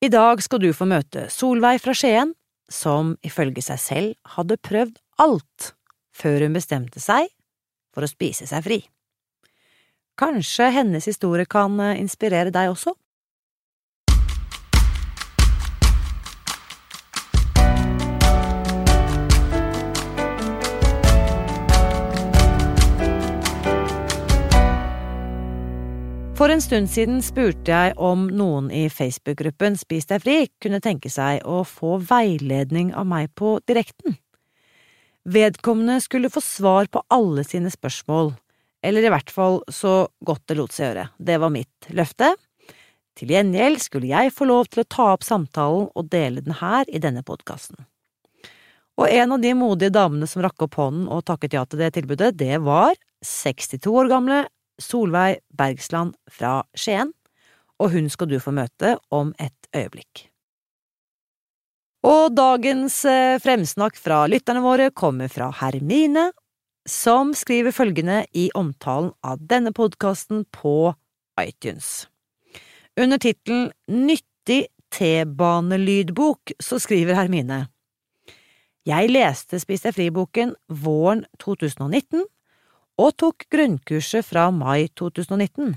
I dag skal du få møte Solveig fra Skien, som ifølge seg selv hadde prøvd alt før hun bestemte seg for å spise seg fri. Kanskje hennes historie kan eh, inspirere deg også? For en stund siden spurte jeg om noen i Facebook-gruppen Spis deg fri kunne tenke seg å få veiledning av meg på direkten. Vedkommende skulle få svar på alle sine spørsmål, eller i hvert fall så godt det lot seg gjøre, det var mitt løfte. Til gjengjeld skulle jeg få lov til å ta opp samtalen og dele den her i denne podkasten. Og en av de modige damene som rakk opp hånden og takket ja til det tilbudet, det var 62 år gamle Solveig Bergsland fra Skien, og hun skal du få møte om et øyeblikk. Og dagens eh, fremsnakk fra lytterne våre kommer fra Hermine, som skriver følgende i omtalen av denne podkasten på iTunes. Under tittelen Nyttig T-banelydbok så skriver Hermine Jeg leste Spis deg fri-boken våren 2019 og tok grunnkurset fra mai 2019.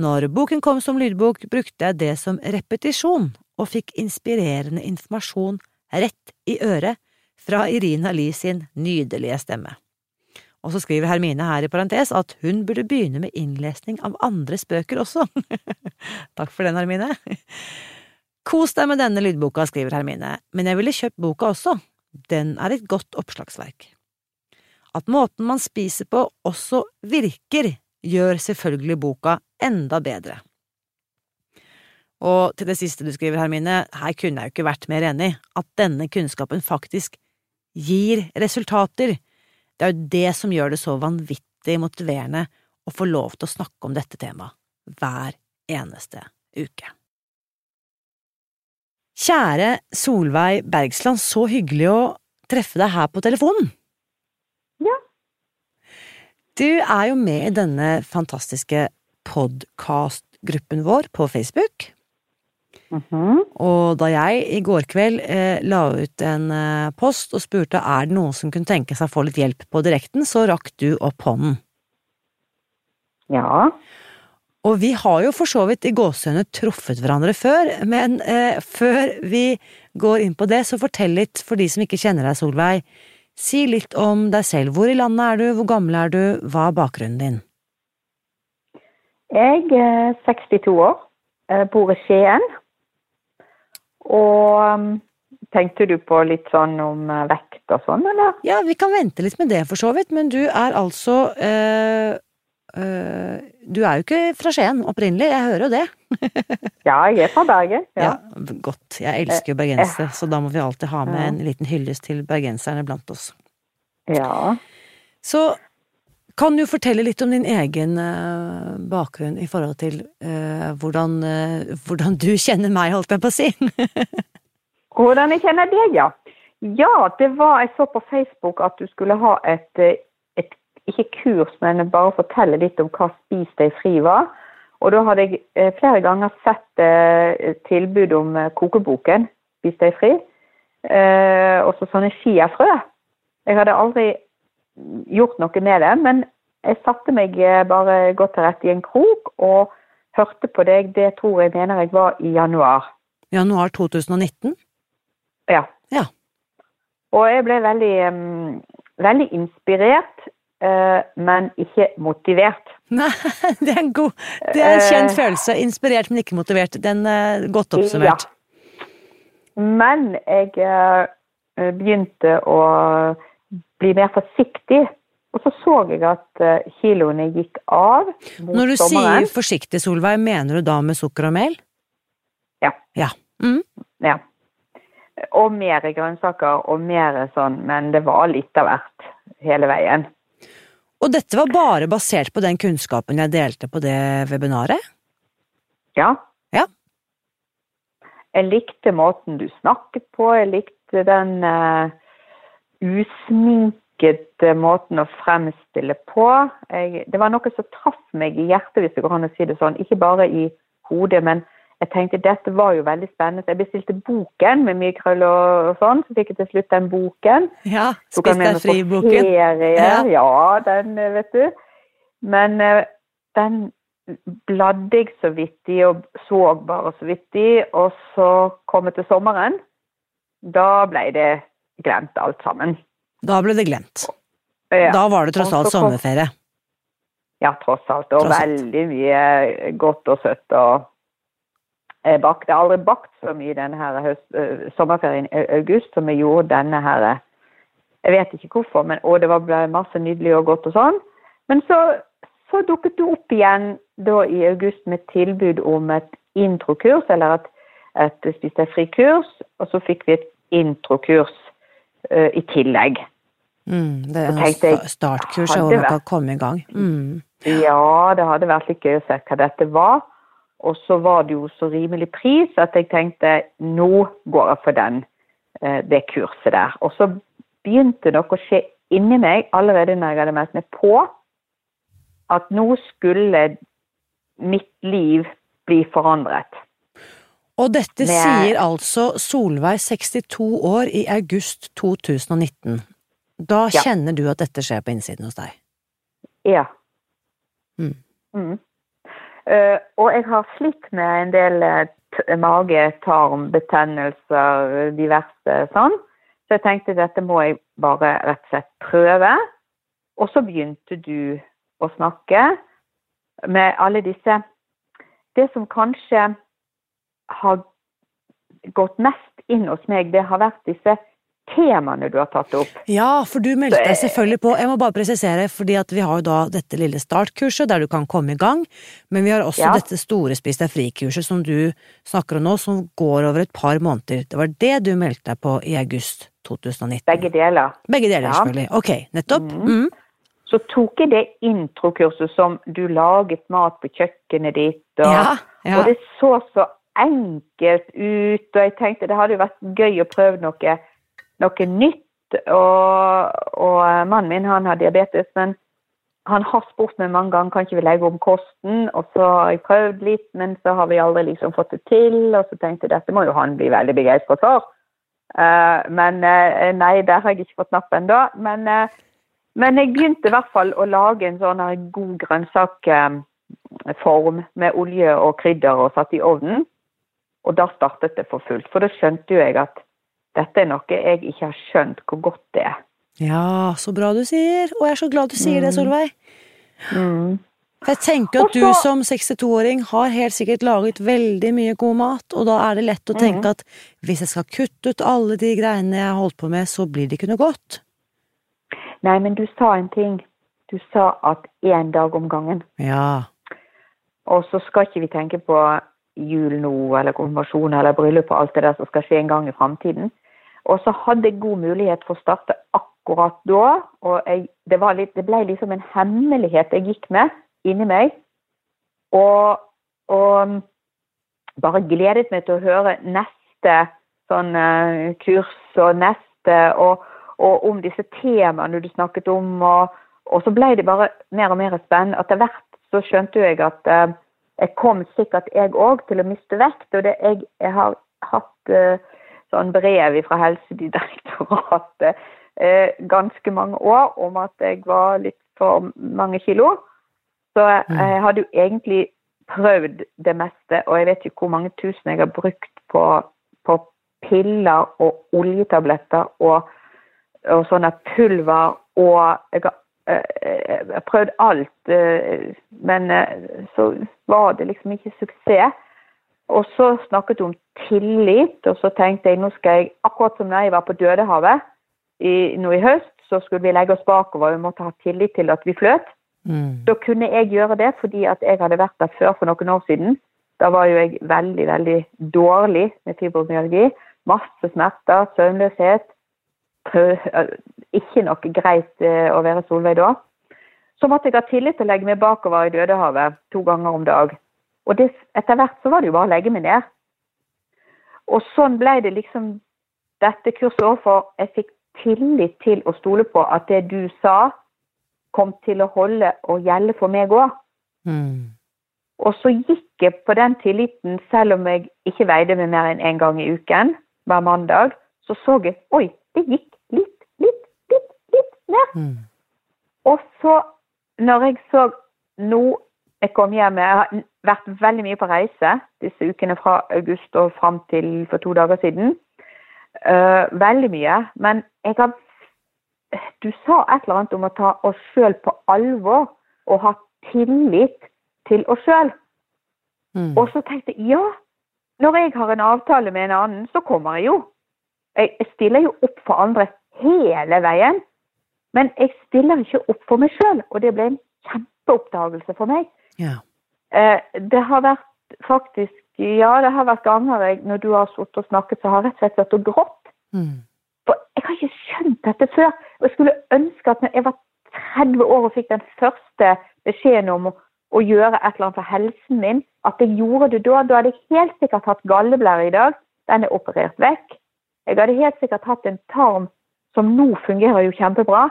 Når boken kom som lydbok, brukte jeg det som repetisjon og fikk inspirerende informasjon rett i øret fra Irina Lee sin nydelige stemme. Og så skriver Hermine her i parentes at hun burde begynne med innlesning av andres bøker også. Takk for den, Hermine. Kos deg med denne lydboka, skriver Hermine, men jeg ville kjøpt boka også. Den er et godt oppslagsverk. At måten man spiser på også virker, gjør selvfølgelig boka enda bedre. Og til det siste du skriver, Hermine, her kunne jeg jo ikke vært mer enig, at denne kunnskapen faktisk gir resultater. Det er jo det som gjør det så vanvittig motiverende å få lov til å snakke om dette temaet hver eneste uke. Kjære Solveig Bergsland, så hyggelig å treffe deg her på telefonen. Du er jo med i denne fantastiske podkastgruppen vår på Facebook. Mm -hmm. Og da jeg i går kveld eh, la ut en eh, post og spurte er det noen som kunne tenke seg å få litt hjelp på direkten, så rakk du opp hånden. Ja. Og vi har jo for så vidt i gåsehudene truffet hverandre før, men eh, før vi går inn på det, så fortell litt for de som ikke kjenner deg, Solveig. Si litt om deg selv. Hvor i landet er du, hvor gammel er du, hva er bakgrunnen din? Jeg er 62 år, bor i Skien. Og um, tenkte du på litt sånn om uh, vekt og sånn, eller? Ja, vi kan vente litt med det for så vidt, men du er altså øh, Du er jo ikke fra Skien opprinnelig, jeg hører jo det. ja, jeg er fra Bergen. Ja. ja godt. Jeg elsker jo bergensere, så da må vi alltid ha med en liten hyllest til bergenserne blant oss. Ja. Så kan du fortelle litt om din egen uh, bakgrunn i forhold til uh, hvordan, uh, hvordan, du kjenner meg, holdt jeg på å si? hvordan jeg kjenner deg, ja. Ja, det var Jeg så på Facebook at du skulle ha et ikke kurs, men bare fortelle litt om hva Spis deg fri var. Og da hadde jeg flere ganger sett tilbud om kokeboken Spis deg fri. og så sånne chiafrø. Jeg hadde aldri gjort noe med det, men jeg satte meg eh, bare godt til rette i en krok og hørte på deg. Det tror jeg mener jeg var i januar. Januar 2019? Ja. ja. Og jeg ble veldig, um, veldig inspirert, men ikke motivert. Nei, det er en god Det er en kjent uh, følelse. Inspirert, men ikke motivert. Den er godt oppsummert. Ja. Men jeg begynte å bli mer forsiktig. Og så så jeg at eh, kiloene gikk av mot Når du sommeren. sier forsiktig, Solveig, mener du da med sukker og mel? Ja. Ja. Mm. ja. Og mer grønnsaker og mer sånn, men det var litt av hvert hele veien. Og dette var bare basert på den kunnskapen jeg delte på det webinaret? Ja. ja. Jeg likte måten du snakket på, jeg likte den uh, usminkede måten å fremstille på. Jeg, det var noe som traff meg i hjertet, hvis det går an å si det sånn. Ikke bare i hodet, men jeg tenkte dette var jo veldig spennende. Så jeg bestilte boken med mye krøll og, sånn. Så fikk jeg til slutt den boken. Ja, Spis deg fri-boken. Ja. Ja. den vet du. Men eh, den bladde jeg så vidt i, og så bare så vidt i. Og så kom jeg til sommeren. Da ble det glemt alt sammen. Da ble det glemt. Ja. Da var det tross alt sommerferie. Ja, tross alt. Og Tross veldig mye godt og søtt. og jeg. Jeg har aldri bakt så mye denne her høst, øh, sommerferien i august som jeg gjorde denne her. Jeg vet ikke hvorfor, men og det var masse nydelig og godt og sånn. Men så, så dukket det opp igjen da i august med tilbud om et introkurs, eller et, et spis deg fri-kurs, og så fikk vi et introkurs øh, i tillegg. Mm, det er en noe startkurs hvor man kan komme i gang. Mm. Ja, det hadde vært litt gøy å se hva dette var. Og så var det jo så rimelig pris at jeg tenkte nå går jeg for den, eh, det kurset der. Og så begynte noe å skje inni meg allerede når jeg hadde meldt meg på, at nå skulle mitt liv bli forandret. Og dette Med... sier altså Solveig, 62 år, i august 2019. Da Ja. kjenner du at dette skjer på innsiden hos deg. Ja. Mm. Mm. Eh, og jeg har slitt med en del eh, mage, tarm, betennelser, diverse sånn. Så jeg tenkte dette må jeg bare rett og slett prøve. Og så begynte du å snakke med alle disse Det som kanskje har gått mest inn hos meg, det har vært disse temaene du har tatt opp. Ja, for du meldte deg selvfølgelig på. Jeg må bare presisere, fordi vi har jo da dette lille startkurset der du kan komme i gang, men vi har også Ja. dette store Spis deg fri-kurset som du snakker om nå, som går over et par måneder. Det var det du meldte deg på i august 2019. Begge deler. Begge deler, Ja. selvfølgelig. Ok, nettopp. Mm. Mm. så tok jeg det introkurset som du laget mat på kjøkkenet ditt. Og, ja. og det så så enkelt ut, og jeg tenkte det hadde jo vært gøy å prøve noe, noe nytt. Og, og mannen min han har diabetes, men han har spurt meg mange ganger kan ikke vi legge om kosten. Og så har jeg prøvd litt, men så har vi aldri liksom fått det til. Og så tenkte jeg dette må jo han bli veldig begeistret for. Uh, men uh, nei, der har jeg ikke fått napp ennå. Men uh, men jeg begynte i hvert fall å lage en sånn god grønnsakform med olje og krydder og satt i ovnen. Og da startet det for fullt. For da skjønte jo jeg at dette er noe jeg ikke har skjønt hvor godt det er. ja, så bra du sier. Og jeg er så glad du sier det, Mm. Solveig. Mm. Jeg tenker at du som 62-åring har helt sikkert laget veldig mye god mat, og da er det lett å tenke Mhm. at hvis jeg skal kutte ut alle de greiene jeg har holdt på med, så blir det ikke noe godt. Nei, men du sa en ting. Du sa at én dag om gangen. Ja. Og så skal ikke vi tenke på jul nå, eller konfirmasjon eller bryllup og alt det der som skal skje en gang i framtiden. Og så hadde jeg god mulighet for å starte akkurat da. Og jeg, det, litt, det ble liksom en hemmelighet jeg gikk med inni meg. Og, og bare gledet meg til å høre neste sånn uh, kurs og neste, og, og om disse temaene du snakket om. Og, og så ble det bare mer og mer spennende. Etter hvert så skjønte jeg at uh, jeg kom sikkert jeg òg til å miste vekt. Og det, jeg, jeg har hatt eh, sånn brev fra Helsedirektoratet eh, ganske mange år om at jeg var litt for mange kilo. Så jeg, Mm. hadde jo egentlig prøvd det meste, og jeg vet ikke hvor mange tusen jeg har brukt på, på piller og oljetabletter og, og sånne pulver, og jeg har, eh, jeg har prøvd alt, eh, men eh, så var det liksom ikke suksess. Og så snakket hun om tillit, og så tenkte jeg nå skal jeg, akkurat som da jeg var på Dødehavet i, nå i høst, så skulle vi legge oss bakover, vi måtte ha tillit til at vi fløt. Mm. Da kunne jeg gjøre det fordi at jeg hadde vært der før for noen år siden. Da var jo jeg veldig, veldig dårlig med fibromyalgi. Masse smerter, søvnløshet. Ikke noe greit eh, å være Solveig da. Så måtte jeg ha tillit til å legge meg bakover i Dødehavet to ganger om dag. Og det, etter hvert så var det jo bare å legge meg ned. Og sånn ble det liksom dette kurset overfor. jeg fikk tillit til å stole på at det du sa, kom til å holde og gjelde for meg òg. Mm. Og så gikk jeg på den tilliten, selv om jeg ikke veide meg mer enn én en gang i uken hver mandag. Så så jeg oi, det gikk litt, litt, litt, litt ned. Mm. Og så, når jeg så nå jeg kom hjem Jeg har vært veldig mye på reise disse ukene fra august og fram til for to dager siden. Uh, veldig mye. Men jeg har Du sa et eller annet om å ta oss sjøl på alvor og ha tillit til oss sjøl. Mm. Og så tenkte jeg ja, når jeg har en avtale med en annen, så kommer jeg jo. Jeg, stiller jo opp for andre hele veien. Men jeg stiller ikke opp for meg sjøl, og det ble en kjempeoppdagelse for meg. Ja. Eh, det har vært faktisk Ja, det har vært ganger jeg, når du har sittet og snakket, så har jeg rett og slett vært og grått. Mm. For jeg har ikke skjønt dette før. Og jeg skulle ønske at når jeg var 30 år og fikk den første beskjeden om å, å gjøre et eller annet for helsen min, at jeg gjorde det da. Da hadde jeg helt sikkert hatt galleblære i dag. Den er operert vekk. Jeg hadde helt sikkert hatt en tarm som nå fungerer jo kjempebra,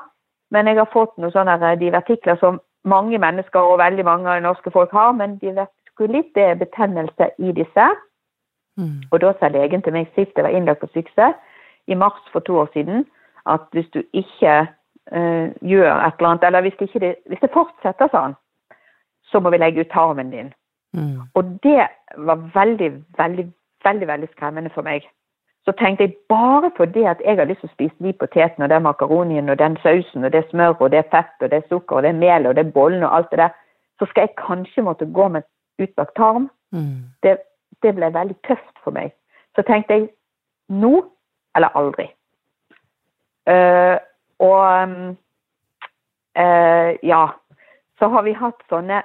men jeg har fått noen sånne divertikler som mange mennesker og veldig mange norske folk har, men divertikulitt det er betennelse i disse. Mm. Og da sa legen til meg sist jeg var innlagt på sykehuset, i mars for to år siden, at hvis du ikke eh, gjør et eller annet, eller hvis, ikke det, hvis det fortsetter sånn, så må vi legge ut tarmen din. Mm. Og det var veldig, veldig, veldig, veldig skremmende for meg. Så tenkte jeg bare på det at jeg har lyst til å spise de potetene og den makaronien og den sausen og det smør og det fett og det sukker og det mel og det bollen og alt det der, så skal jeg kanskje måtte gå med utbakt tarm. Mm. Det, det ble veldig tøft for meg. Så tenkte jeg nå eller aldri. Uh, og um, eh, ja, så har vi hatt sånne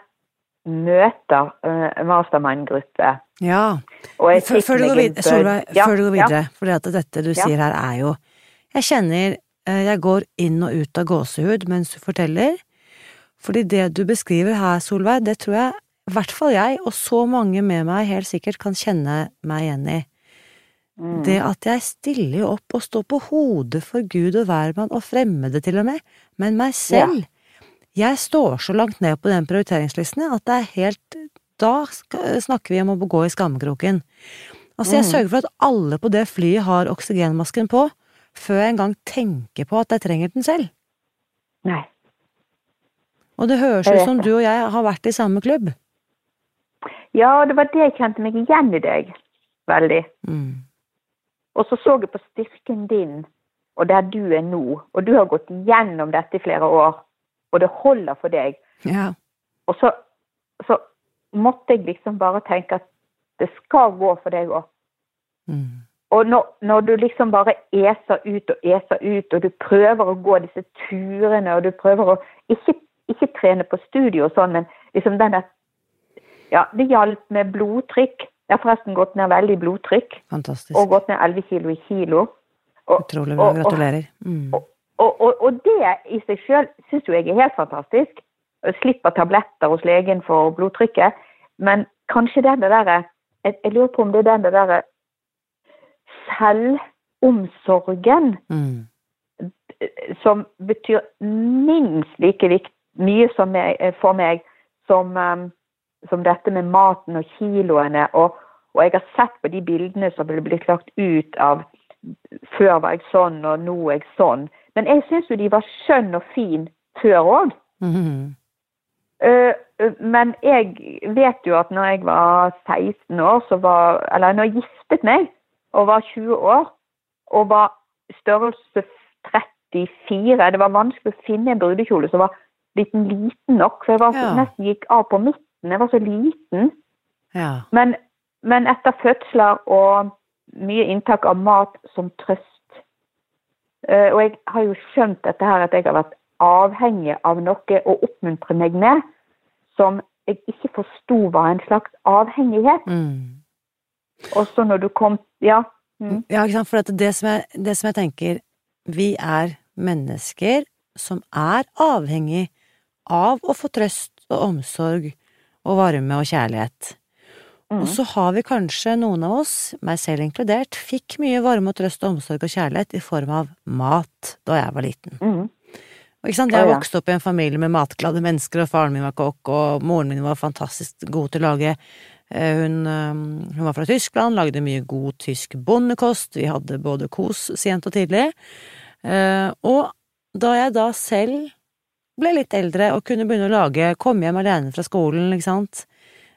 møter, uh, mastermind-gruppe. Ja. Og jeg Før, før, du går videre, Solveig, Ja, før du går ja. videre, for dette du Ja. sier her er jo Jeg kjenner eh, jeg går inn og ut av gåsehud mens du forteller, fordi det du beskriver her, Solveig, det tror jeg i hvert fall jeg, og så mange med meg helt sikkert kan kjenne meg igjen i. Mm. Det at jeg stiller opp og står på hodet for Gud og hvermann og fremmede til og med, men meg selv. Jeg står så langt ned på den prioriteringslisten at det er helt Da snakker vi om å gå i skammekroken. Altså, jeg Mm. sørger for at alle på det flyet har oksygenmasken på, før jeg engang tenker på at jeg trenger den selv. Nei. Og det høres ut som du og jeg har vært i samme klubb. Ja, det var det jeg kjente meg igjen i deg. Veldig. Mm. Og så så jeg på styrken din, og der du er nå. Og du har gått gjennom dette i flere år, og det holder for deg. Ja. Og så, så måtte jeg liksom bare tenke at det skal gå for deg òg. Mm. Og når, når du liksom bare eser ut og eser ut, og du prøver å gå disse turene, og du prøver å ikke, ikke trene på studio og sånn, men liksom den der Ja, det hjalp med blodtrykk. Jeg har forresten gått ned veldig blodtrykk, Fantastisk. og gått ned 11 kilo i kilo. Og, Utrolig bra. Gratulerer. Mm. og, og, og det i seg sjøl syns jo jeg er helt fantastisk. Jeg slipper tabletter hos legen for blodtrykket. Men kanskje den det derre jeg, jeg lurer på om det er den det derre selvomsorgen Mm. som betyr minst like vikt, mye eh, for meg som, um, som dette med maten og kiloene. Og, og jeg har sett på de bildene som ble blitt lagt ut av før var jeg sånn, og nå er jeg sånn. Men jeg syns jo de var skjønn og fin før òg. Mm. men jeg vet jo at når jeg var 16 år, så var Eller når jeg giftet meg og var 20 år og var størrelse 34 Det var vanskelig å finne en brudekjole som var liten liten nok, for jeg var så, Ja. nesten gikk av på midten. Jeg var så liten. Ja. Men, men etter fødsler og mye inntak av mat som trøst Og jeg har jo skjønt dette her at jeg har vært avhengig av noe å oppmuntre meg med som jeg ikke forsto var en slags avhengighet. Mm. Og så når du kom Ja. Mm. Ja, ikke sant, for det som, jeg, det som jeg tenker Vi er mennesker som er avhengig av å få trøst og omsorg og varme og kjærlighet. Mm. Og så har vi kanskje noen av oss, meg selv inkludert, fikk mye varme og trøst og omsorg og kjærlighet i form av mat da jeg var liten. Mm. Og ikke sant, Jeg vokste opp i en familie med matglade mennesker, og faren min var kokk, og moren min var fantastisk god til å lage eh, hun, eh, hun, var fra Tyskland, lagde mye god tysk bondekost, vi hadde både kos sent og tidlig. Eh, og da jeg da selv ble litt eldre og kunne begynne å lage, komme hjem alene fra skolen, ikke sant,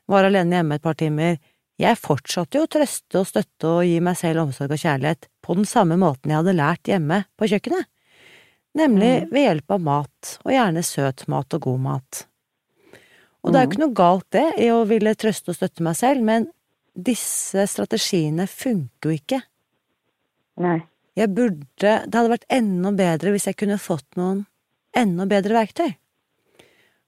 var alene hjemme et par timer, jeg fortsatte jo å trøste og støtte og gi meg selv omsorg og kjærlighet på den samme måten jeg hadde lært hjemme på kjøkkenet nemlig mm. ved hjelp av mat, og gjerne søt mat og god mat. Og det er jo mm. ikke noe galt det i å ville trøste og støtte meg selv, men disse strategiene funker jo ikke. Nei. Jeg burde Det hadde vært enda bedre hvis jeg kunne fått noen enda bedre verktøy.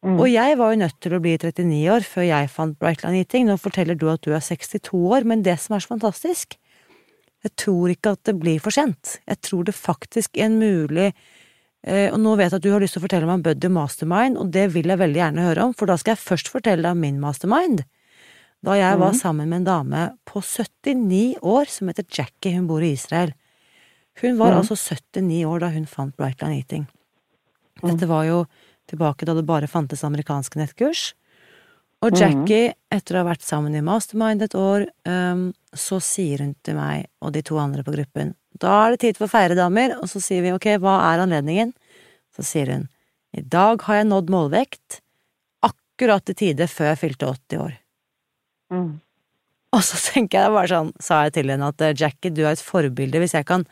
Mm. Og jeg var jo nødt til å bli 39 år før jeg fant Brightline Eating. Nå forteller du at du er 62 år, men det som er så fantastisk, jeg tror ikke at det blir for sent. Jeg tror det faktisk er en mulig Eh, og nå vet jeg at du har lyst til å fortelle meg om Buddy Mastermind, og det vil jeg veldig gjerne høre om, for da skal jeg først fortelle deg om min mastermind. Da jeg mm. var sammen med en dame på 79 år som heter Jackie, hun bor i Israel. Hun var mm. altså 79 år da hun fant Brightline Eating. Mhm. Dette var jo tilbake da det bare fantes amerikanske nettkurs. Og. Jackie, etter å ha vært sammen i Mastermind et år, um, så sier hun til meg og de to andre på gruppen da er det tid for å feire, damer, og så sier vi ok, hva er anledningen? Så sier hun i dag har jeg nådd målvekt, akkurat i tide før jeg fylte 80 år. Mm. Og så tenker jeg bare sånn, sa jeg til henne at Jackie, du er et forbilde hvis jeg kan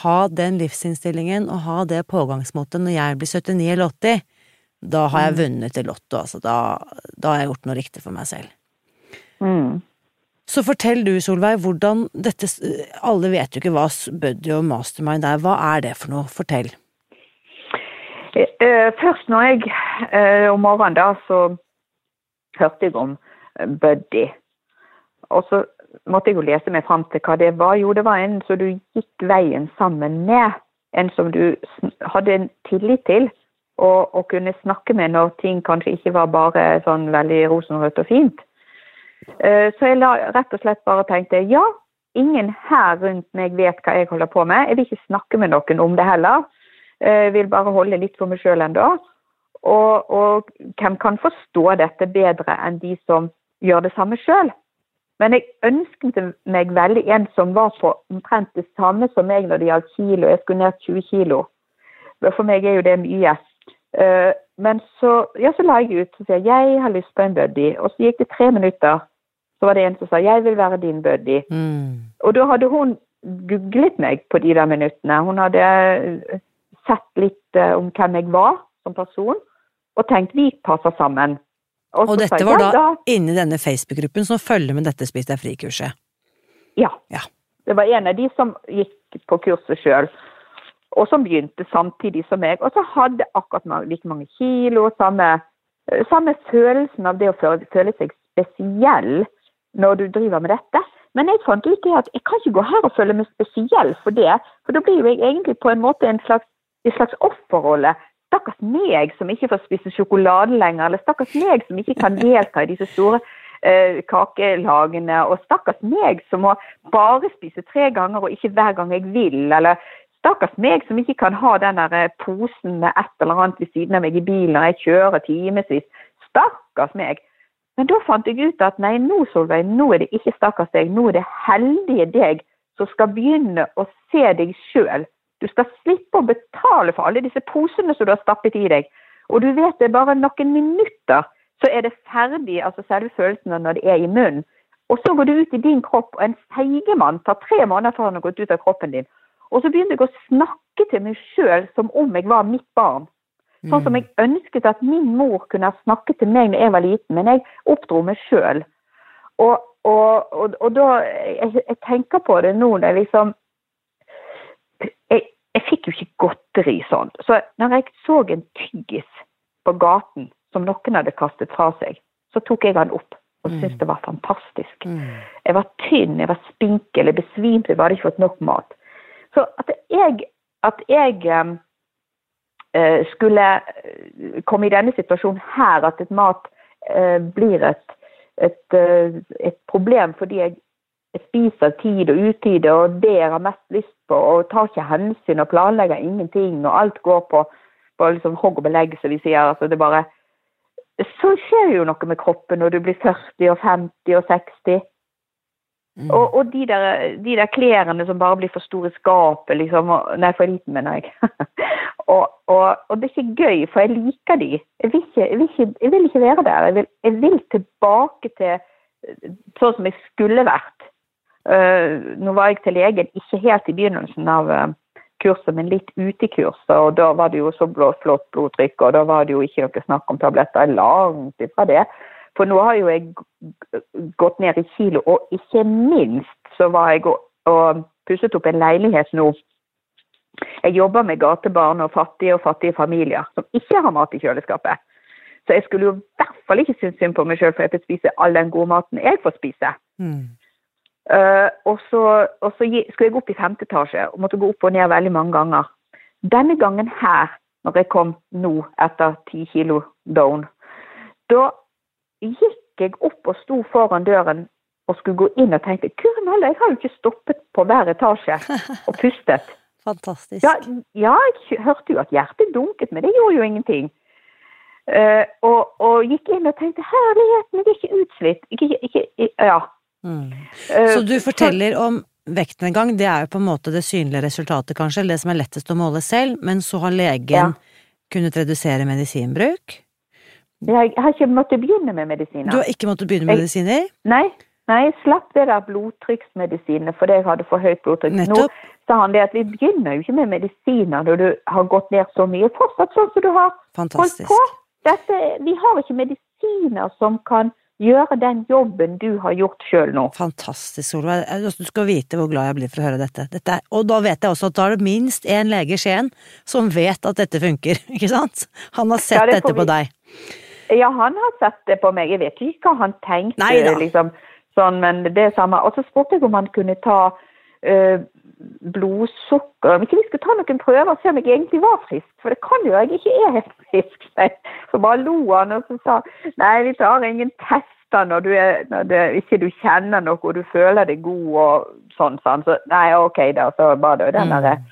ha den livsinnstillingen og ha det pågangsmotet når jeg blir 79 eller 80, da har jeg mm. vunnet i Lotto, altså. Da, da, har jeg gjort noe riktig for meg selv. Mm. Så fortell du, Solveig, hvordan dette Alle vet jo ikke hva Buddy og Mastermind er. Hva er det for noe? Fortell. Eh, først når jeg eh, om morgenen da, så hørte jeg om eh, Buddy. Og så måtte jeg jo lese meg fram til hva det var. Jo, det var en som du gikk veien sammen med. En som du hadde en tillit til. Og, og kunne snakke med når ting kanskje ikke var bare sånn veldig rosenrødt og fint. Eh, så jeg la rett og slett bare tenkte ja, ingen her rundt meg vet hva jeg holder på med. Jeg vil ikke snakke med noen om det heller. Eh, jeg vil bare holde litt for meg sjøl ennå. Og, og, hvem kan forstå dette bedre enn de som gjør det samme sjøl? Men jeg ønsket meg veldig en som var på omtrent det samme som meg når det gjaldt kilo. Jeg skulle ned 20 kilo. For meg er jo det mye. Eh, men så, ja, så la jeg ut og sa jeg har lyst på en buddy. Og så gikk det tre minutter så var det en som sa 'jeg vil være din buddy'. Mm. Og da hadde hun googlet meg på de der minuttene. Hun hadde eh, sett litt uh, om hvem jeg var som person, og tenkt 'vi passer sammen'. Og, og dette var da, da inni denne Facebook-gruppen som følger med dette Spis deg fri-kurset? Ja. ja. Det var en av de som gikk på kurset sjøl, og som begynte samtidig som meg. Og så hadde akkurat like mange kilo, samme, eh, samme følelsen av det å føle, føle seg spesiell når du driver med dette. Men jeg fant ut det at jeg kan ikke gå her og føle meg spesiell for det. For da blir jo jeg egentlig på en måte en slags, en slags offerrolle. Stakkars meg som ikke får spise sjokolade lenger, eller stakkars meg som ikke kan delta i disse store eh, kakelagene, og stakkars meg som må bare spise tre ganger og ikke hver gang jeg vil, eller stakkars meg som ikke kan ha den eh, posen med et eller annet ved siden av meg i bilen når jeg kjører timevis. Stakkars meg. Men da fant jeg ut at nei, nå Solveig, nå er det ikke stakkars deg, nå er det heldige deg som skal begynne å se deg sjøl. Du skal slippe å betale for alle disse posene som du har stappet i deg. Og du vet det er bare noen minutter, så er det ferdig, altså selve følelsen når det er i munnen. Og så går du ut i din kropp, og en seigemann tar tre måneder før han har gått ut av kroppen din. Og så begynte jeg å snakke til meg sjøl som om jeg var mitt barn. Sånn som mm. jeg ønsket at min mor kunne ha snakket til meg når jeg var liten, men jeg oppdro meg sjøl. Og, og, og, og, da jeg, jeg, tenker på det nå når jeg liksom jeg, jeg, fikk jo ikke godteri sånn. Så når jeg så en tyggis på gaten som noen hadde kastet fra seg, så tok jeg den opp og syntes mm. det var fantastisk. Mm. Jeg var tynn, jeg var spinkel, jeg besvimte, jeg hadde ikke fått nok mat. Så at jeg, at jeg Eh, skulle eh, komme i denne situasjonen her, at et mat eh, blir et, et, et problem fordi jeg, spiser tid og utide og det jeg har mest lyst på, og tar ikke hensyn og planlegger ingenting, og alt går på på liksom hogg og belegg, som vi sier. altså det bare Så skjer jo noe med kroppen når du blir 40 og 50 og 60. Mm. Og, og de, der, de, der, klærne som bare blir for store i skapet, liksom. Nei, for liten, mener jeg. og, og, det er ikke gøy, for jeg liker de. Jeg vil ikke, jeg vil ikke, jeg vil ikke være der. Jeg vil, jeg vil, tilbake til sånn som jeg skulle vært. Uh, nå var jeg til legen ikke helt i begynnelsen av uh, kurset, men litt ute i kurset. Og da var det jo så flott blodtrykk, og da var det jo ikke noe snakk om tabletter. Langt ifra det. For nå har jo jeg gått ned i kilo, og ikke minst så var jeg og, og pusset opp en leilighet nå. Jeg jobber med gatebarn og fattige og fattige familier som ikke har mat i kjøleskapet. Så jeg skulle jo i hvert fall ikke synes synd på meg sjøl, for jeg får spise all den gode maten jeg får spise. Mm. Uh, og, så, og, så, skulle jeg opp i femte etasje og måtte gå opp og ned veldig mange ganger. Denne gangen her, når jeg kom nå etter ti kilo down, da gikk jeg opp og sto foran døren og skulle gå inn og tenkte Kurmølle, jeg har jo ikke stoppet på hver etasje og pustet. Fantastisk. Ja, ja, jeg hørte jo at hjertet dunket, men det gjorde jo ingenting. Uh, og, og, gikk inn og tenkte herligheten, jeg er ikke utslitt. Ikke, ikke, ja. Mm. Uh, så du forteller om vektnedgang, det er jo på en måte det synlige resultatet, kanskje, eller det som er lettest å måle selv, men så har legen ja. kunnet redusere medisinbruk? Jeg har ikke måttet begynne med medisiner. Du har ikke måttet begynne med medisiner? Nei, nei, jeg slapp det der blodtrykksmedisinene fordi jeg hadde for høyt blodtrykk. Nettopp. Nå sa han det at vi begynner jo ikke med medisiner når du har gått ned så mye. Fortsatt sånn som du har Fantastisk. holdt på. Dette, vi har ikke medisiner som kan gjøre den jobben du har gjort sjøl nå. Fantastisk, Solveig. Du skal vite hvor glad jeg blir for å høre dette. dette og da vet jeg også at da er det minst én lege i Skien som vet at dette funker, ikke sant? Han har sett ja, det dette på deg. Ja, han har sett det på meg. Jeg vet ikke hva han tenkte. liksom, sånn, men det samme. Og så spurte jeg om han kunne ta øh, blodsukker Om ikke vi skulle ta noen prøver og se om jeg egentlig var frisk. For det kan jo jeg ikke er helt frisk. Så bare lo han og så sa nei, vi tar ingen tester når du, er, når det, ikke du kjenner noe og du føler deg god og sånn. sånn. Så nei, OK, da. Så var det den mm.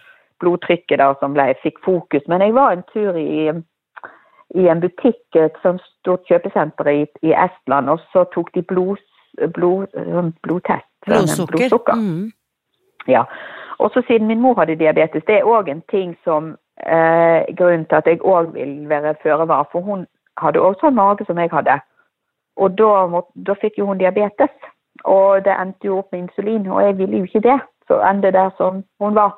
blodtrykket da som ble, fikk fokus. Men jeg var en tur i i en butikk, et sånt stort kjøpesenter i, i, Estland, og så tok de blod, blod, sånn blodtest. Blodsukker. blodsukker. Mm. Ja. Og så siden min mor hadde diabetes, det er òg en ting som eh, Grunnen til at jeg òg vil være føre var, for hun hadde også sånn mage som jeg hadde. Og da, da fikk jo hun diabetes. Og det endte jo opp med insulin, og jeg ville jo ikke det. Så endte der som hun var.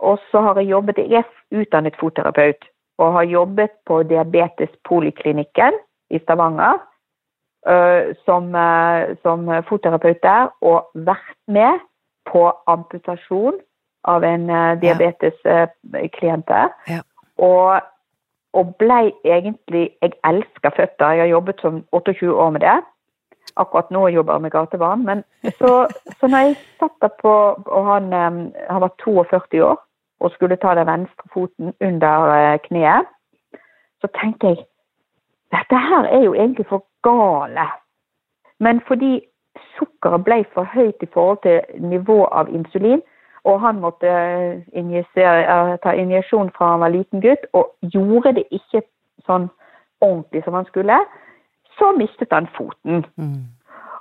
Og så har jeg jobbet, jeg er utdannet fotterapeut og har jobbet på Diabetespoliklinikken i Stavanger uh, som, uh, som fotterapeut der, og vært med på amputasjon av en uh, diabetesklient der. Ja. Og, og blei egentlig Jeg elsker føtter, jeg har jobbet som 28 år med det. Akkurat nå jobber jeg med gatebarn. Men så, så når jeg satt der på Og han, han var 42 år og skulle ta den venstre foten under eh, kneet, så tenkte jeg dette her er jo egentlig for gale. Men fordi sukkeret ble for høyt i forhold til nivå av insulin, og han måtte eh, ta injeksjon fra han var liten gutt, og gjorde det ikke sånn ordentlig som han skulle, så mistet han foten. Mm.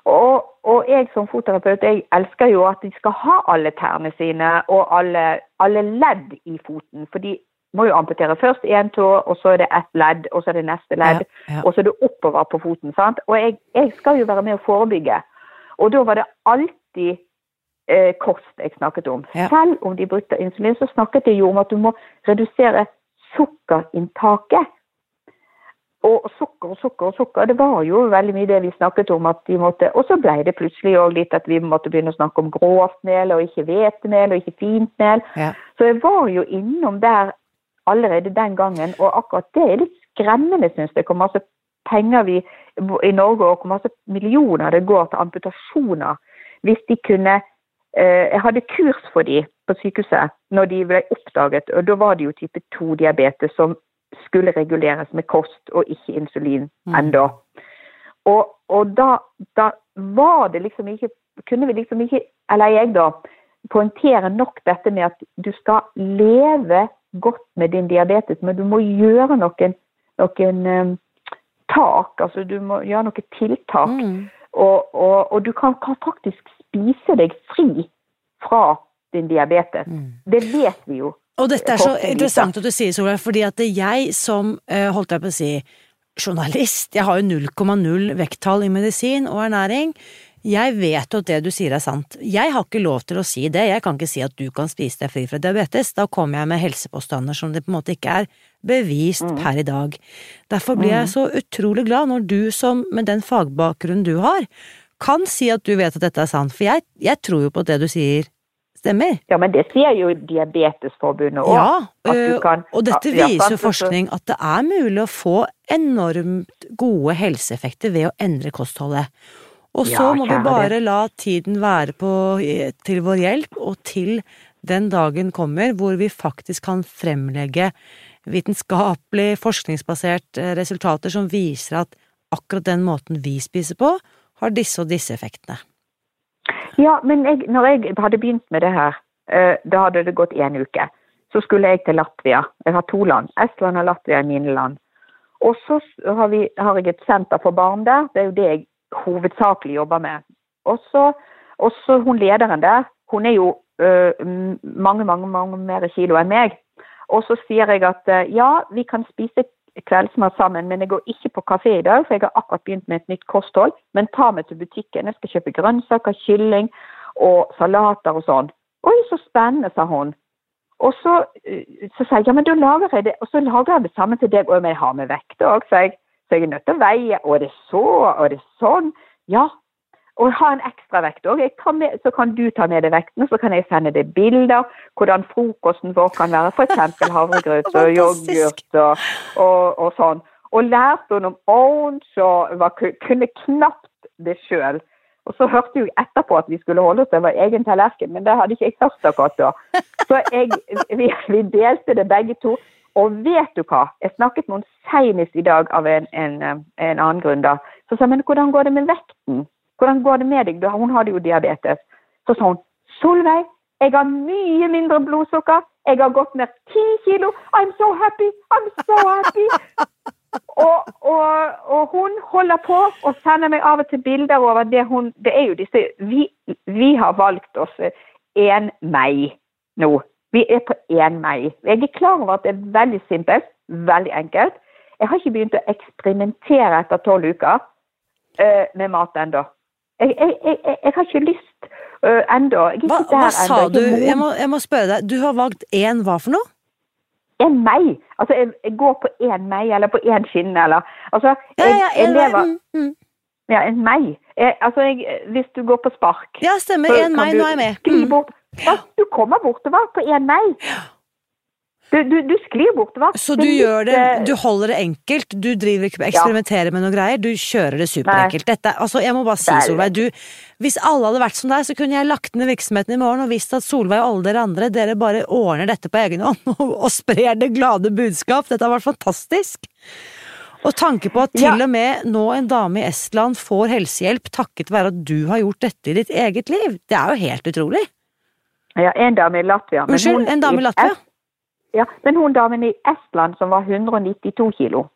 Og, og, jeg som fotterapeut jeg elsker jo at de skal ha alle tærne sine og alle, alle ledd i foten. For de må jo amputere først én tå, og så er det ett ledd, og så er det neste ledd. Ja, ja. Og så er det oppover på foten. sant? Og jeg, jeg, skal jo være med å forebygge. Og da var det alltid eh, kost jeg snakket om. Ja. Selv om de brukte insulin, så snakket jeg jo om at du må redusere sukkerinntaket og sukker og sukker og sukker. Det var jo veldig mye det vi snakket om. at de måtte, Og så ble det plutselig òg litt at vi måtte begynne å snakke om grovt mel og ikke hvetemel og ikke fint mel. Ja. Så jeg var jo innom der allerede den gangen, og akkurat det er litt skremmende, syns jeg. Hvor masse penger vi i Norge og hvor masse millioner det går til amputasjoner. Hvis de kunne eh, Jeg hadde kurs for de på sykehuset når de ble oppdaget, og da var det jo type 2-diabetes som skulle reguleres med kost og ikke insulin mm. ennå. Og, og da, da, var det liksom ikke Kunne vi liksom ikke, eller jeg da, poengtere nok dette med at du skal leve godt med din diabetes, men du må gjøre noen, noen um, tak. Altså du må gjøre noen tiltak. Mm. Og, og, og du kan, kan, faktisk spise deg fri fra din diabetes. Mm. Det vet vi jo. Og dette er så interessant at du sier, Solveig, fordi at jeg som, eh, holdt jeg på å si, journalist, jeg har jo 0,0 vekttall i medisin og ernæring, jeg vet jo at det du sier er sant. Jeg har ikke lov til å si det, jeg kan ikke si at du kan spise deg fri fra diabetes, da kommer jeg med helsepåstander som det på en måte ikke er bevist mm. per i dag. Derfor blir jeg mm. så utrolig glad når du som, med den fagbakgrunnen du har, kan si at du vet at dette er sant, for jeg, jeg tror jo på at det du sier stemmer. Ja, men det sier jo Diabetesforbundet òg. Ja, kan, og dette viser jo forskning at det er mulig å få enormt gode helseeffekter ved å endre kostholdet. Og så ja, må vi bare la tiden være på, til vår hjelp, og til den dagen kommer hvor vi faktisk kan fremlegge vitenskapelig, forskningsbasert eh, resultater som viser at akkurat den måten vi spiser på, har disse og disse effektene. Ja, men jeg, når jeg hadde begynt med det her, uh, da hadde det gått én uke. Så skulle jeg til Latvia. Jeg har to land. Estland og Latvia er mine land. Og så har, har jeg et senter for barn der. Det er jo det jeg hovedsakelig jobber med. Og så hun lederen der, hun er jo øh, mange, mange, mange mer kilo enn meg. Og så sier jeg at øh, ja, vi kan spise kveldsmat sammen, men jeg går ikke på kafé i dag, for jeg har akkurat begynt med et nytt kosthold. Men ta meg til butikken, jeg skal kjøpe grønnsaker, kylling og salater og sånn. Oi, så spennende, sa hun. Og så, øh, så sa jeg ja, men da lager jeg det, og så lager jeg det samme til deg, og jeg har med vekt òg, jeg. Så jeg er nødt til å veie. Og er det så? Og er det sånn? Ja. Og ha en ekstra vekt òg. Så kan du ta med deg vekten, så kan jeg sende deg bilder hvordan frokosten vår kan være. F.eks. havregrøt og yoghurt og, og, og, sånn. Og lærte hun om orange og var, kunne knapt det sjøl. Og så hørte jeg etterpå at vi skulle holde oss over egen tallerken, men det hadde ikke jeg hørt akkurat da. Så jeg, vi, vi delte det begge to. Og vet du hva, jeg snakket med henne senest i dag av en, en, en annen grunn. da. Så sa hun men hvordan går det med vekten? Hvordan går det med deg? Hun hadde jo diabetes. Så sa hun Solveig, jeg har mye mindre blodsukker. Jeg har gått ned ti kilo. I'm so happy! I'm so happy! Og, og, og, hun holder på og sender meg av og til bilder over det hun Det er jo disse Vi, vi har valgt oss én meg nå. Vi er på én meg. Jeg er klar over at det er veldig simpelt, veldig enkelt. Jeg har ikke begynt å eksperimentere etter tolv uker uh, med mat ennå. Jeg, jeg, jeg, jeg, har ikke lyst uh, ennå. Hva, hva sa du? Jeg må, jeg må, spørre deg. Du har valgt én hva for noe? En meg. Altså, jeg, går på én meg, eller på én skinne, eller Altså, jeg, ja, ja, lever mm, mm. Ja, en meg. altså, hvis du går på spark Ja, stemmer. En meg, nå er jeg med. Mm. bort ja, du kommer bortover på én meg. Du, du, du, sklir bortover. Så du gjør det, du holder det enkelt, du driver ikke eksperimenterer ja. med noen greier, du kjører det superenkelt. Dette, altså, jeg må bare si, Solveig, du, hvis alle hadde vært som deg, så kunne jeg lagt ned virksomheten i morgen og visst at Solveig og alle dere andre, dere bare ordner dette på egen hånd og, og sprer det glade budskap. Dette har vært fantastisk. Og tanke på at til ja. og med nå en dame i Estland får helsehjelp takket være at du har gjort dette i ditt eget liv, det er jo helt utrolig. Ja, en dame i Latvia. Unnskyld, en dame i Latvia? Ja, men hun damen i Estland som var 192 kilo.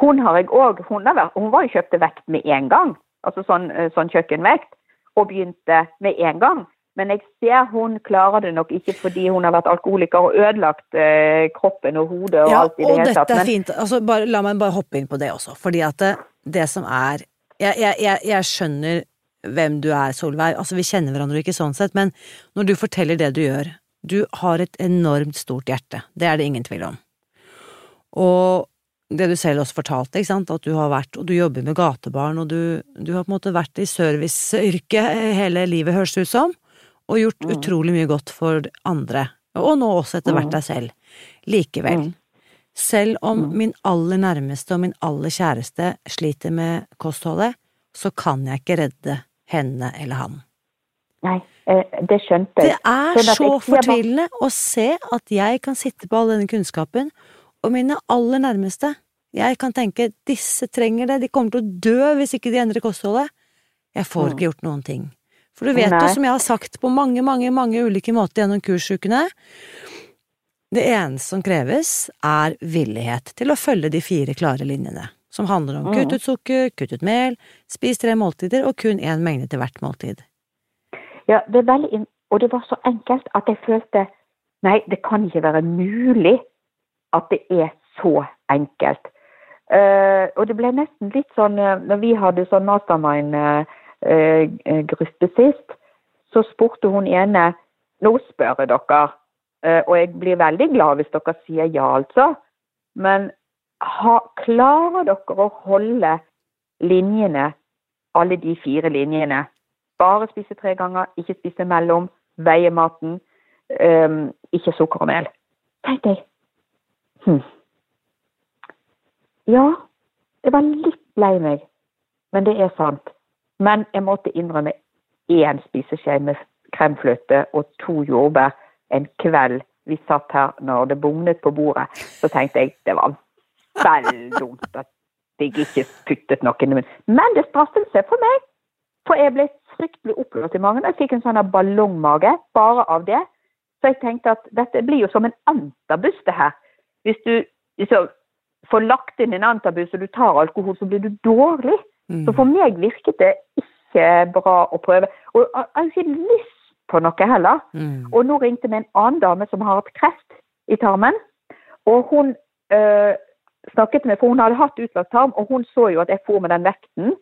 Hun har jeg òg hun, hun, var jo kjøpte vekt med en gang, altså sånn, eh, sånn kjøkkenvekt, og begynte med en gang. Men jeg ser hun klarer det nok ikke fordi hun har vært alkoholiker og ødelagt eh, kroppen og hodet og ja, alt i det hele tatt. Ja, og dette er fint. Altså, bare, la meg bare hoppe inn på det også, fordi at det, det som er jeg, jeg, jeg, skjønner hvem du er, Solveig. Altså, vi kjenner hverandre ikke sånn sett, men når du forteller det du gjør Du har et enormt stort hjerte. Det er det ingen tvil om. Og det du selv også fortalte, ikke sant, at du har vært og du jobber med gatebarn, og du, du har på en måte vært i serviceyrket hele livet, høres det ut som, og gjort mm. utrolig mye godt for andre. Og nå også etter hvert mm. deg selv. Likevel. Mm. Selv om mm. min aller nærmeste og min aller kjæreste sliter med kostholdet, så kan jeg ikke redde henne eller han. Nei, det skjønte jeg. Det er sånn så fortvilende å se at jeg kan sitte på all denne kunnskapen, og mine aller nærmeste, jeg kan tenke disse trenger det, de kommer til å dø hvis ikke de endrer kostholdet. Jeg får ikke gjort noen ting. For du vet jo, som jeg har sagt på mange, mange, mange ulike måter gjennom kursukene, Det eneste som kreves, er villighet til å følge de fire klare linjene, som handler om kutt ut sukker, kutt ut mel, spis tre måltider og kun én mengde til hvert måltid. Ja, det er veldig, og det var så enkelt at jeg følte Nei, det kan ikke være mulig at det er så enkelt. Uh, og det ble nesten litt sånn uh, Når vi hadde sånn mastermind-gruppe sist, så spurte hun ene Nå spør jeg dere, eh, og jeg blir veldig glad hvis dere sier ja, altså. Men ha, klarer dere å holde linjene, alle de fire linjene? Bare spise tre ganger, ikke spise mellom, veie maten, um, ikke sukker og mel. Tenkte jeg. Hm. Ja, jeg var litt lei meg, men det er sant. Men jeg måtte innrømme én spiseskje med kremfløte og to jordbær en kveld vi satt her når det bugnet på bordet. Så tenkte jeg det var veldig dumt at jeg ikke puttet noe i munnen. Men det straffet seg for meg. For jeg ble fryktelig oppblåst i magen. Jeg fikk en sånn ballongmage bare av det. Så jeg tenkte at dette blir jo som en antabus, det her. Hvis du liksom får lagt inn en antabus og du tar alkohol, så blir du dårlig. Så for meg virket det ikke bra å prøve. Og jeg har ikke lyst på noe heller. Mm. Og nå ringte vi en annen dame som har hatt kreft i tarmen. Og hun øh, snakket med for hun hadde hatt utlagt tarm, og hun så jo at jeg for med den vekten.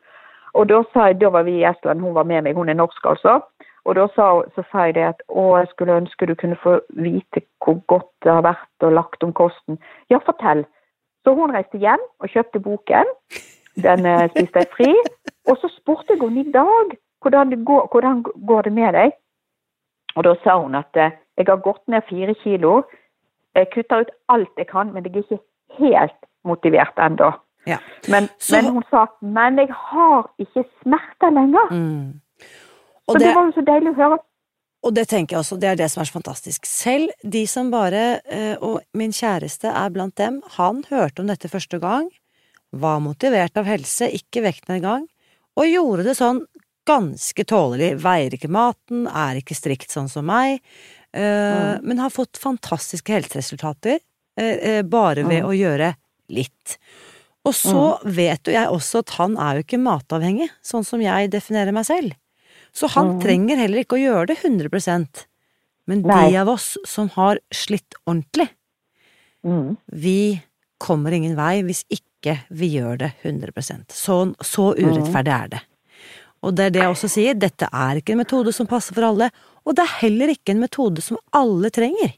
Og da sa jeg, da var vi i Estland, hun var med meg, hun er norsk altså. Og da sa, så sa jeg det at å, jeg skulle ønske du kunne få vite hvor godt det har vært og lagt om kosten. Ja, fortell. Så hun reiste hjem og kjøpte boken. Den eh, spiste jeg fri. Og så spurte jeg henne i dag hvordan, det går, hvordan går det med deg. Og da sa hun at eh, jeg har gått ned fire kilo. Jeg kutter ut alt jeg kan, men jeg er ikke helt motivert ennå. Ja. Men, Så- men hun sa men jeg har ikke smerter lenger. Mm. Så det, det, var jo så deilig å høre. og det tenker jeg også, det er det som er så fantastisk. Selv de som bare eh, Og min kjæreste er blant dem. Han hørte om dette første gang, var motivert av helse, ikke vektnedgang, og gjorde det sånn ganske tålelig. Veier ikke maten, er ikke strikt sånn som meg, mm. men har fått fantastiske helseresultater eh, eh, bare ved å gjøre litt. Og så vet jo jeg også at han er jo ikke matavhengig, sånn som jeg definerer meg selv. Så han trenger heller ikke å gjøre det 100% Men Nei. de av oss som har slitt ordentlig, Mm. vi kommer ingen vei hvis ikke vi gjør det 100% Så, så urettferdig er det. Og det er det jeg også sier, dette er ikke en metode som passer for alle, og det er heller ikke en metode som alle trenger.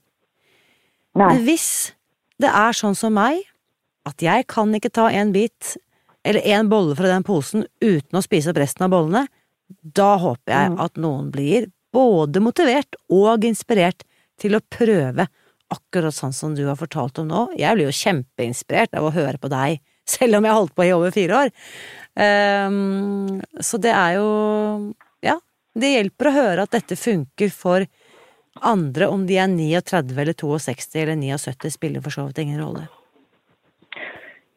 Nei. Men hvis det er sånn som meg, at jeg kan ikke ta en bit eller en bolle fra den posen uten å spise opp resten av bollene, da håper jeg Mm. at noen blir både motivert og inspirert til å prøve akkurat sånn som du har fortalt om nå. Jeg blir jo kjempeinspirert av å høre på deg, selv om jeg har holdt på i over fire år. Um, så det er jo Ja, det hjelper å høre at dette funker for andre, om de er 39 eller 62 eller 79, spiller for så vidt ingen rolle.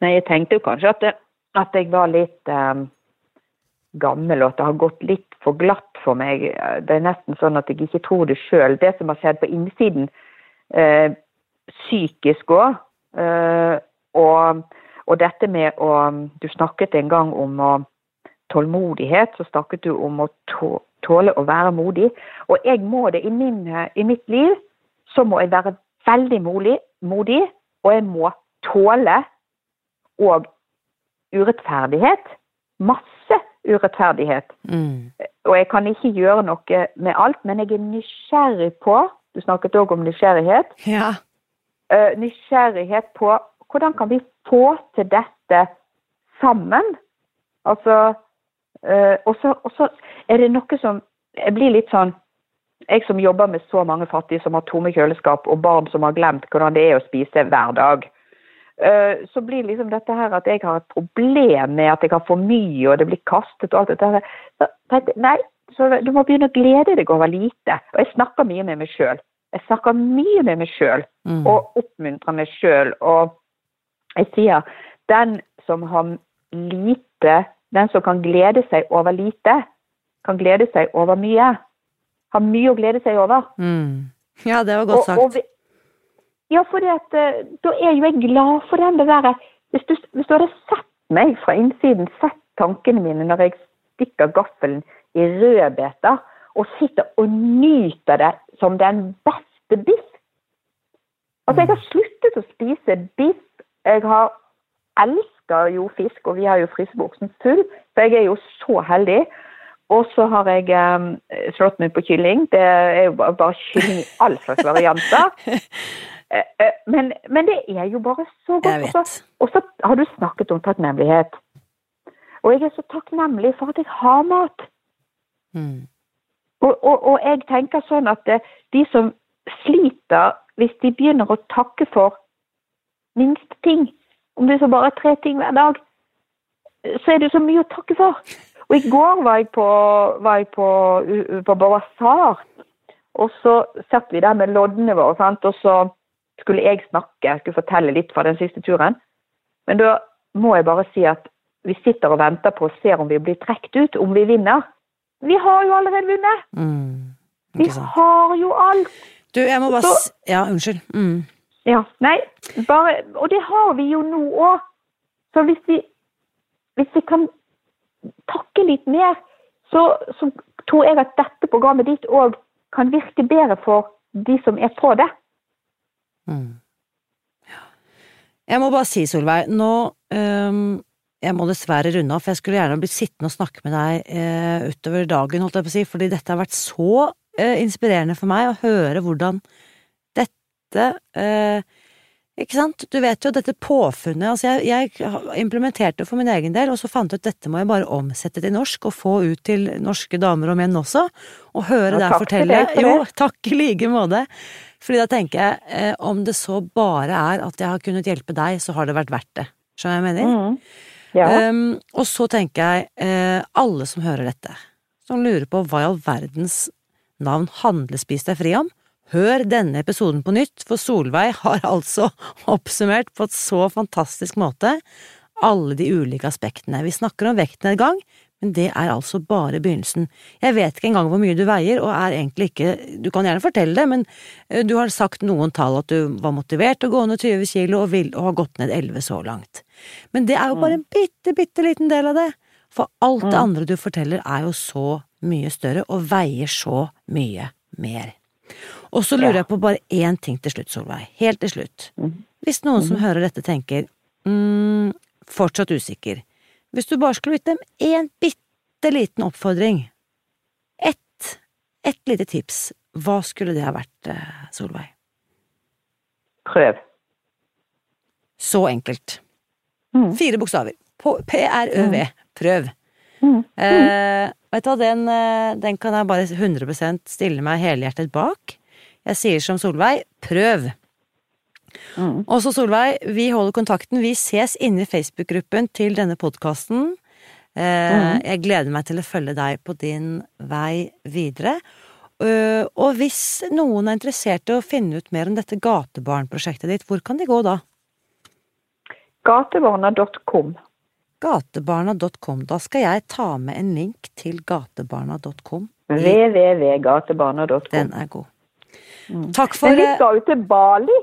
Nei, jeg tenkte jo kanskje at, det, at jeg var litt eh, gammel, og at det har gått litt for glatt for meg. Det er nesten sånn at jeg ikke tror det sjøl. Det som har skjedd på innsiden, eh, psykisk òg, eh, og, og dette med å Du snakket en gang om å, tålmodighet, så snakket du om å tåle å være modig. Og jeg må det i, min, i mitt liv, så må jeg være veldig modig, modig og jeg må tåle og urettferdighet. Masse urettferdighet. Mm. Og jeg kan ikke gjøre noe med alt, men jeg er nysgjerrig på Du snakket òg om nysgjerrighet. Ja. eh, nysgjerrighet på hvordan kan vi få til dette sammen? Altså eh, Og så og så er det noe som Jeg blir litt sånn Jeg som jobber med så mange fattige som har tomme kjøleskap, og barn som har glemt hvordan det er å spise hver dag. Eh, Så blir liksom dette her at jeg har et problem med at jeg har for mye, og det blir kastet og alt dette her. Så Nei, så du må begynne å glede deg over lite. Og jeg snakker mye med meg sjøl. Jeg snakker mye med meg sjøl Mm. og oppmuntrer meg sjøl. Og jeg sier den som har lite, den som kan glede seg over lite, kan glede seg over mye. Har mye å glede seg over. Mm. Ja, det var godt sagt. og, vi, Ja, for eh, da er jo jeg glad for den. det der. Hvis du, hvis du hadde sett meg fra innsiden, sett tankene mine når jeg stikker gaffelen i rødbeter og sitter og nyter det som den beste biff. Altså, jeg har sluttet å spise biff. Jeg har elsker jo fisk, og vi har jo fryseboksen full, for jeg er jo så heldig. Og så har jeg um, slått meg på kylling. Det er jo bare kylling i all slags varianter. Eh, eh, men, men, det er jo bare så godt. Og så har du snakket om takknemlighet. Og jeg er så takknemlig for at jeg har mat. Mm. Og, og, og, jeg tenker sånn at de som sliter, hvis de begynner å takke for minste ting, om det er så bare tre ting hver dag, så er det så mye å takke for. Og i går var jeg på, var jeg på, på Basar, og så satt vi der med loddene våre, sant? og så skulle jeg snakke, skulle fortelle litt fra den siste turen. Men da må jeg bare si at vi sitter og venter på å se om vi blir trukket ut, om vi vinner. Vi har jo allerede vunnet! Mm, vi har jo alt! Du, jeg må bare så, Ja, unnskyld. Mm. Ja. Nei, bare Og det har vi jo nå òg. Så hvis vi, hvis vi kan takke litt mer, så, så, tror jeg at dette programmet ditt òg kan virke bedre for de som er på det. Mm. Jeg må bare si, Solveig, nå um, Jeg må dessverre runde av, for jeg skulle gjerne blitt sittende og snakke med deg uh, utover dagen, holdt jeg på å si, fordi dette har vært så uh, inspirerende for meg å høre hvordan dette uh, ikke sant, du vet jo dette påfunnet, altså jeg, jeg implementerte det for min egen del, og så fant jeg ut dette må jeg bare omsette til norsk og få ut til norske damer og menn også, og høre ja, deg fortelle. Jo, takk i like måte. Fordi da tenker jeg, eh, om det så bare er at jeg har kunnet hjelpe deg, så har det vært verdt det. Skjønner jeg hva jeg mener? Mm. Ja. Um, og så tenker jeg, eh, alle som hører dette, som lurer på hva i all verdens navn Handlespis deg fri om, Hør denne episoden på nytt, for Solveig har altså oppsummert på et så fantastisk måte alle de ulike aspektene. Vi snakker om vektnedgang, men det er altså bare begynnelsen. Jeg vet ikke engang hvor mye du veier, og er egentlig ikke… Du kan gjerne fortelle det, men eh, du har sagt noen tall at du var motivert til å gå ned 20 kilo og, vil, og har gått ned 11 så langt. Men det er jo bare en bitte, bitte liten del av det. For alt det mm. andre du forteller er jo så mye større og veier så mye mer. Og så lurer jeg på bare én ting til slutt, Solveig. Helt til slutt. Mhm. Hvis noen som mhm. hører dette tenker mm, fortsatt usikker, hvis du bare skulle gitt dem én bitte liten oppfordring, ett, ett lite tips, hva skulle det ha vært, eh, Solveig? Prøv. Så enkelt. Mm. Fire bokstaver. P-r-ø-v. Mm. Prøv. Mm. Eh, vet du hva, den, eh, den, kan jeg bare 100 stille meg helhjertet bak. Jeg sier som Solveig, prøv! Mm. Også Solveig, vi holder kontakten. Vi ses inne i Facebook-gruppen til denne podkasten. Eh, mm. Jeg gleder meg til å følge deg på din vei videre. Uh, og hvis noen er interessert i å finne ut mer om dette gatebarnprosjektet ditt, hvor kan de gå da? Gatebarna.com. Gatebarna.com. Da skal jeg ta med en link til gatebarna.com. www.gatebarna.com. Den er god. Mm. Takk for Men vi skal jo til Bali.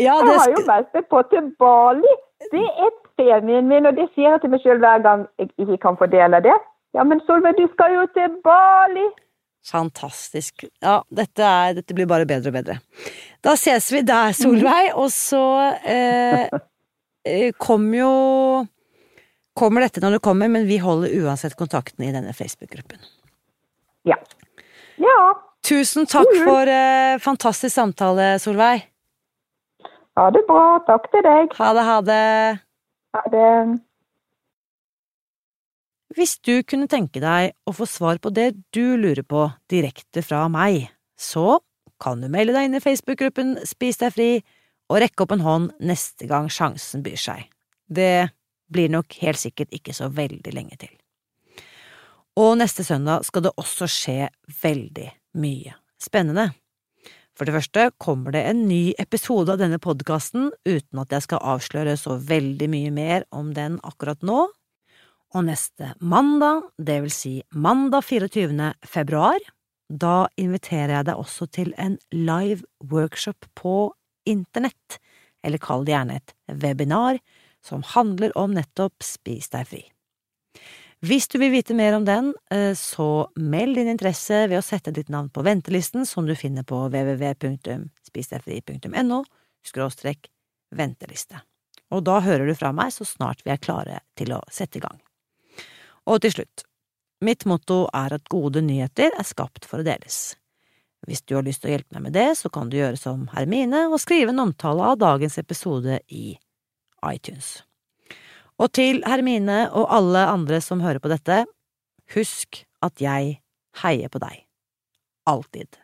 Ja, jeg har jo meldt meg på til Bali. Det er premien min, og det sier jeg til meg sjøl hver gang jeg ikke kan fordele det. Ja, men Solveig, du skal jo til Bali. Fantastisk. Ja, dette, er, dette, blir bare bedre og bedre. Da ses vi der, Solveig, og så eh, kom kommer jo Kommer dette når det kommer, men vi holder uansett kontakten i denne Facebook-gruppen. Ja. Ja. Tusen takk for eh, fantastisk samtale, Solveig. Ha det bra. Takk til deg. Ha det, ha det. Ha det. Hvis du kunne tenke deg å få svar på det du lurer på direkte fra meg, så kan du melde deg inn i Facebook-gruppen Spis deg fri og rekke opp en hånd neste gang sjansen byr seg. Det blir nok helt sikkert ikke så veldig lenge til. Og neste søndag skal det også skje veldig mye spennende. For det første kommer det en ny episode av denne podkasten uten at jeg skal avsløre så veldig mye mer om den akkurat nå. Og neste mandag, det vil si mandag 24. februar, da inviterer jeg deg også til en live workshop på internett, eller kall det gjerne et webinar, som handler om nettopp Spis deg fri. Hvis du vil vite mer om den, eh, så meld din interesse ved å sette ditt navn på ventelisten som du finner på www.spisdegfri.no skråstrek venteliste. Og da hører du fra meg så snart vi er klare til å sette i gang. Og til slutt, mitt motto er at gode nyheter er skapt for å deles. Hvis du har lyst til å hjelpe meg med det, så kan du gjøre som Hermine og skrive en omtale av dagens episode i iTunes. Og til Hermine og alle andre som hører på dette, husk at jeg heier på deg. Alltid.